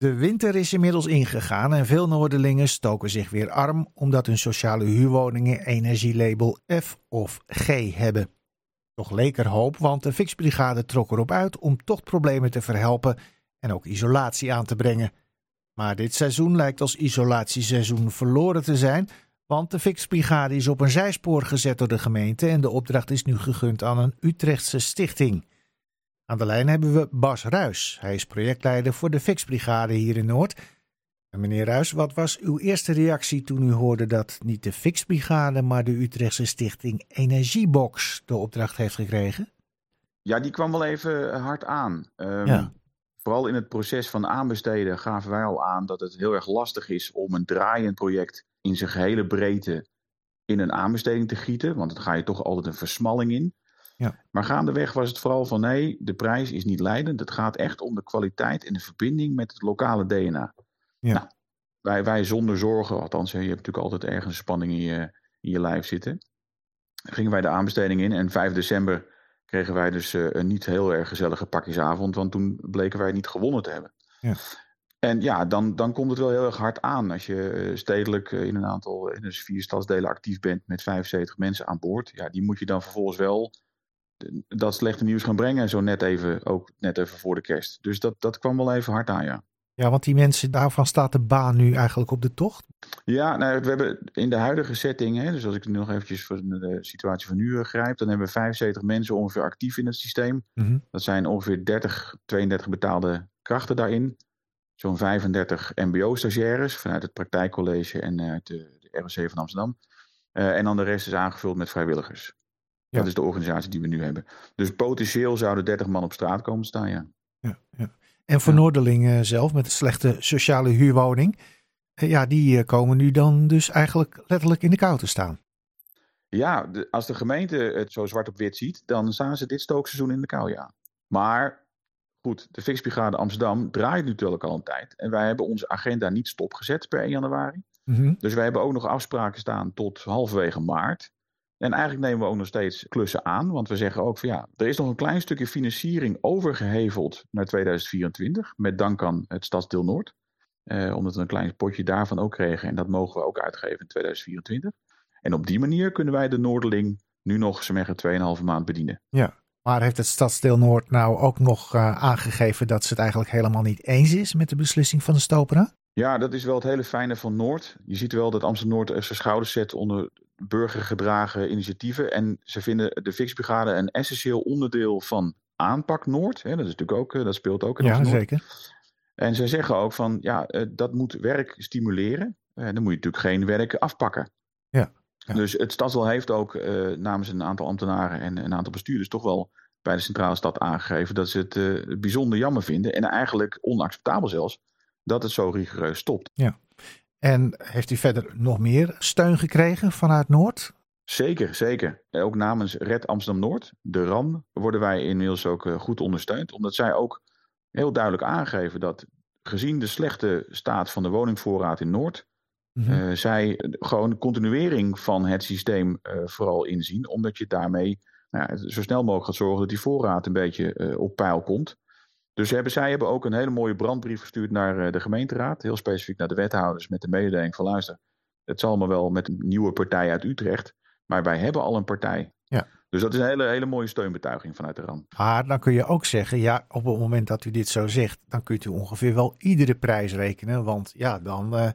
De winter is inmiddels ingegaan en veel Noorderlingen stoken zich weer arm omdat hun sociale huurwoningen energielabel F of G hebben. Toch leek er hoop, want de Fixbrigade trok erop uit om tochtproblemen te verhelpen en ook isolatie aan te brengen. Maar dit seizoen lijkt als isolatieseizoen verloren te zijn, want de Fixbrigade is op een zijspoor gezet door de gemeente en de opdracht is nu gegund aan een Utrechtse stichting. Aan de lijn hebben we Bas Ruis. Hij is projectleider voor de Fixbrigade hier in Noord. En meneer Ruis, wat was uw eerste reactie toen u hoorde dat niet de Fixbrigade, maar de Utrechtse stichting Energiebox de opdracht heeft gekregen? Ja, die kwam wel even hard aan. Um, ja. Vooral in het proces van aanbesteden gaven wij al aan dat het heel erg lastig is om een draaiend project in zijn gehele breedte in een aanbesteding te gieten. Want dan ga je toch altijd een versmalling in. Ja. Maar gaandeweg was het vooral van nee, de prijs is niet leidend. Het gaat echt om de kwaliteit en de verbinding met het lokale DNA. Ja. Nou, wij, wij zonder zorgen, althans, je hebt natuurlijk altijd ergens spanning in je, in je lijf zitten. Gingen wij de aanbesteding in en 5 december kregen wij dus uh, een niet heel erg gezellige pakjesavond, want toen bleken wij niet gewonnen te hebben. Ja. En ja, dan, dan komt het wel heel erg hard aan als je eh, stedelijk eh, in een aantal, in dus vier stadsdelen actief bent met 75 mensen aan boord. Ja, die moet je dan vervolgens wel dat slechte nieuws gaan brengen. Zo net even, ook net even voor de kerst. Dus dat, dat kwam wel even hard aan, ja. Ja, want die mensen, daarvan staat de baan nu eigenlijk op de tocht? Ja, nou, we hebben in de huidige setting, hè, dus als ik nu nog eventjes voor de situatie van nu grijp, dan hebben we 75 mensen ongeveer actief in het systeem. Mhm. Dat zijn ongeveer 30, 32 betaalde krachten daarin. Zo'n 35 mbo-stagiaires vanuit het praktijkcollege en uit de, de ROC van Amsterdam. Uh, en dan de rest is aangevuld met vrijwilligers. Ja. Dat is de organisatie die we nu hebben. Dus potentieel zouden 30 man op straat komen staan, ja. ja, ja. En voor ja. Noorderlingen zelf, met een slechte sociale huurwoning, eh, ja, die eh, komen nu dan dus eigenlijk letterlijk in de kou te staan. Ja, de, als de gemeente het zo zwart op wit ziet, dan staan ze dit stookseizoen in de kou, ja. Maar goed, de Fixbrigade Amsterdam draait natuurlijk al een tijd. En wij hebben onze agenda niet stopgezet per 1 januari. Mm -hmm. Dus wij hebben ook nog afspraken staan tot halverwege maart. En eigenlijk nemen we ook nog steeds klussen aan, want we zeggen ook van ja, er is nog een klein stukje financiering overgeheveld naar 2024, met dank aan het Stadsdeel Noord. Eh, omdat we een klein potje daarvan ook kregen en dat mogen we ook uitgeven in 2024. En op die manier kunnen wij de Noorderling nu nog zo'n 2,5 maand bedienen. Ja, maar heeft het Stadsdeel Noord nou ook nog uh, aangegeven dat ze het eigenlijk helemaal niet eens is met de beslissing van de Stopera? Ja, dat is wel het hele fijne van Noord. Je ziet wel dat Amsterdam Noord zijn schouders zet onder burgergedragen initiatieven. En ze vinden de Fixbrigade een essentieel onderdeel van aanpak Noord. Hè, dat, is natuurlijk ook, eh, dat speelt ook in Ja, zeker. En zij zeggen ook van, ja, eh, dat moet werk stimuleren. En dan moet je natuurlijk geen werk afpakken. Ja. Dus het stadsdeel heeft ook uh, namens een aantal ambtenaren en een aantal bestuurders toch wel bij de centrale stad aangegeven dat ze het uh, bijzonder jammer vinden en eigenlijk onacceptabel zelfs dat het zo rigoureus stopt. Ja. En heeft u verder nog meer steun gekregen vanuit Noord? Zeker, zeker. Ook namens Red Amsterdam Noord, de RAM, worden wij inmiddels ook eh, goed ondersteund. Omdat zij ook heel duidelijk aangeven dat gezien de slechte staat van de woningvoorraad in Noord, mm -hmm. uh, zij gewoon continuering van het systeem uh, vooral inzien. Omdat je daarmee nou, zo snel mogelijk gaat zorgen dat die voorraad een beetje op peil komt. Dus hebben, zij hebben ook een hele mooie brandbrief gestuurd naar eh, de gemeenteraad. Heel specifiek naar de wethouders met de mededeling van luister. Het zal maar wel met een nieuwe partij uit Utrecht. Maar wij hebben al een partij. Ja. Dus dat is een hele, hele mooie steunbetuiging vanuit de RAM. Maar dan kun je ook zeggen, ja, op het moment dat u dit zo zegt, dan kunt u ongeveer wel iedere prijs rekenen. Want ja, dan uh,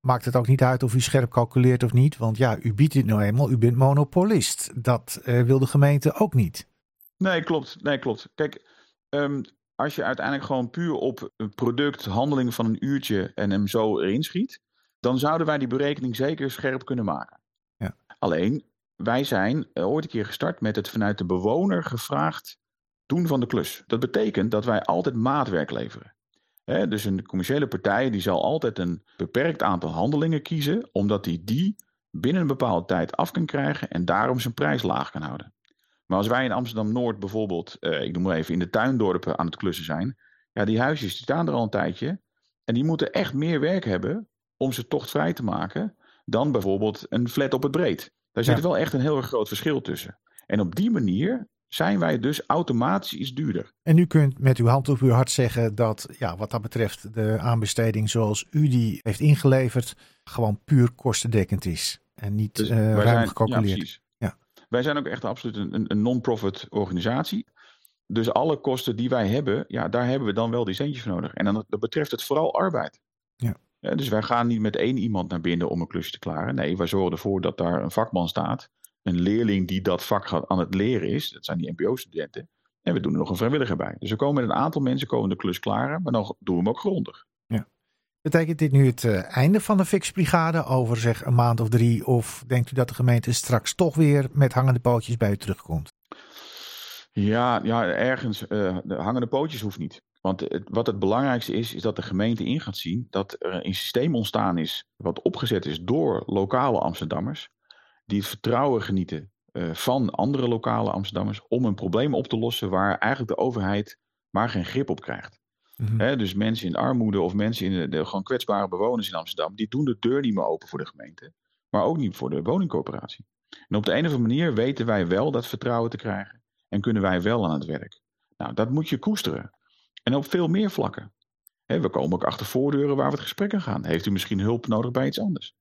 maakt het ook niet uit of u scherp calculeert of niet. Want ja, u biedt dit nou eenmaal, u bent monopolist. Dat uh, wil de gemeente ook niet. Nee, klopt. Nee, klopt. Kijk, um, als je uiteindelijk gewoon puur op een product, handeling van een uurtje en hem zo erin schiet, dan zouden wij die berekening zeker scherp kunnen maken. Ja. Alleen, wij zijn eh, ooit een keer gestart met het vanuit de bewoner gevraagd doen van de klus. Dat betekent dat wij altijd maatwerk leveren. He, dus een commerciële partij die zal altijd een beperkt aantal handelingen kiezen, omdat hij die, die binnen een bepaalde tijd af kan krijgen en daarom zijn prijs laag kan houden. Maar als wij in Amsterdam-Noord bijvoorbeeld, uh, ik noem maar even, in de tuindorpen aan het klussen zijn. Ja, die huisjes die staan er al een tijdje. En die moeten echt meer werk hebben om ze tochtvrij te maken dan bijvoorbeeld een flat op het breed. Daar zit ja. wel echt een heel erg groot verschil tussen. En op die manier zijn wij dus automatisch iets duurder. En u kunt met uw hand op uw hart zeggen dat, ja, wat dat betreft, de aanbesteding zoals u die heeft ingeleverd, gewoon puur kostendekkend is. En niet dus uh, ruim zijn, gecalculeerd. Ja, Wij zijn ook echt absoluut een, een non-profit organisatie. Dus alle kosten die wij hebben, ja, daar hebben we dan wel die centjes voor nodig. En dan dat betreft het vooral arbeid. Ja. ja. dus wij gaan niet met één iemand naar binnen om een klusje te klaren. Nee, wij zorgen ervoor dat daar een vakman staat. Een leerling die dat vak aan het leren is. Dat zijn die MBO-studenten. En we doen er nog een vrijwilliger bij. Dus we komen met een aantal mensen komen de klus klaren. Maar dan doen we hem ook grondig. Betekent dit nu het uh, einde van de fixbrigade over zeg een maand of drie? Of denkt u dat de gemeente straks toch weer met hangende pootjes bij u terugkomt? Ja, ja ergens. Uh, de hangende pootjes hoeft niet. Want het, wat het belangrijkste is, is dat de gemeente in gaat zien dat er een systeem ontstaan is. wat opgezet is door lokale Amsterdammers. die het vertrouwen genieten uh, van andere lokale Amsterdammers. om een probleem op te lossen waar eigenlijk de overheid maar geen grip op krijgt. Mm dus mensen in armoede of mensen in de, de, gewoon kwetsbare bewoners in Amsterdam. die doen de deur niet meer open voor de gemeente. maar ook niet voor de woningcorporatie. En op de een of andere manier weten wij wel dat vertrouwen te krijgen en kunnen wij wel aan het werk. Nou, dat moet je koesteren. En op veel meer vlakken. we komen ook achter voordeuren waar we het gesprek aan gaan. Heeft u misschien hulp nodig bij iets anders?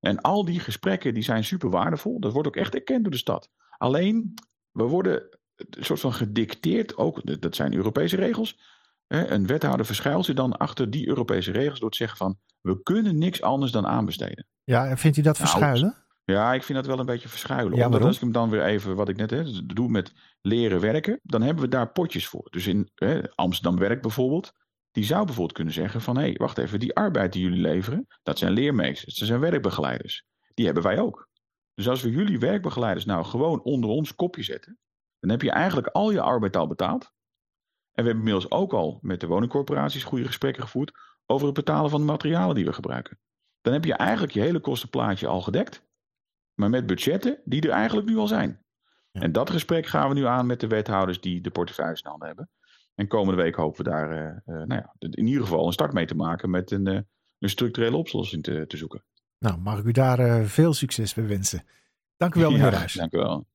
En al die gesprekken die zijn super waardevol. Dat wordt ook echt erkend door de stad. Alleen, we worden een soort van gedicteerd, ook, dat zijn Europese regels. Een wethouder verschuilt zich dan achter die Europese regels door te zeggen van, we kunnen niks anders dan aanbesteden. Ja, en vindt u dat nou, verschuilen? Ja, ik vind dat wel een beetje verschuilen. Ja, Omdat als ik hem dan weer even, wat ik net hè, doe met leren werken, dan hebben we daar potjes voor. Dus in hè, Amsterdam Werk bijvoorbeeld, die zou bijvoorbeeld kunnen zeggen van hé, hey, wacht even, die arbeid die jullie leveren, dat zijn leermeesters, dat zijn werkbegeleiders. Die hebben wij ook. Dus als we jullie werkbegeleiders nou gewoon onder ons kopje zetten, dan heb je eigenlijk al je arbeid al betaald. En we hebben inmiddels ook al met de woningcorporaties goede gesprekken gevoerd over het betalen van de materialen die we gebruiken. Dan heb je eigenlijk je hele kostenplaatje al gedekt maar met budgetten die er eigenlijk nu al zijn. En dat gesprek gaan we nu aan met de wethouders die de portefeuilles in handen hebben. En komende week hopen we daar uh, uh, nou ja, in ieder geval een start mee te maken met een, uh, een structurele oplossing te, te, zoeken. Nou, mag ik u daar veel succes bij wensen. Dank u wel, meneer ja. Dank u wel.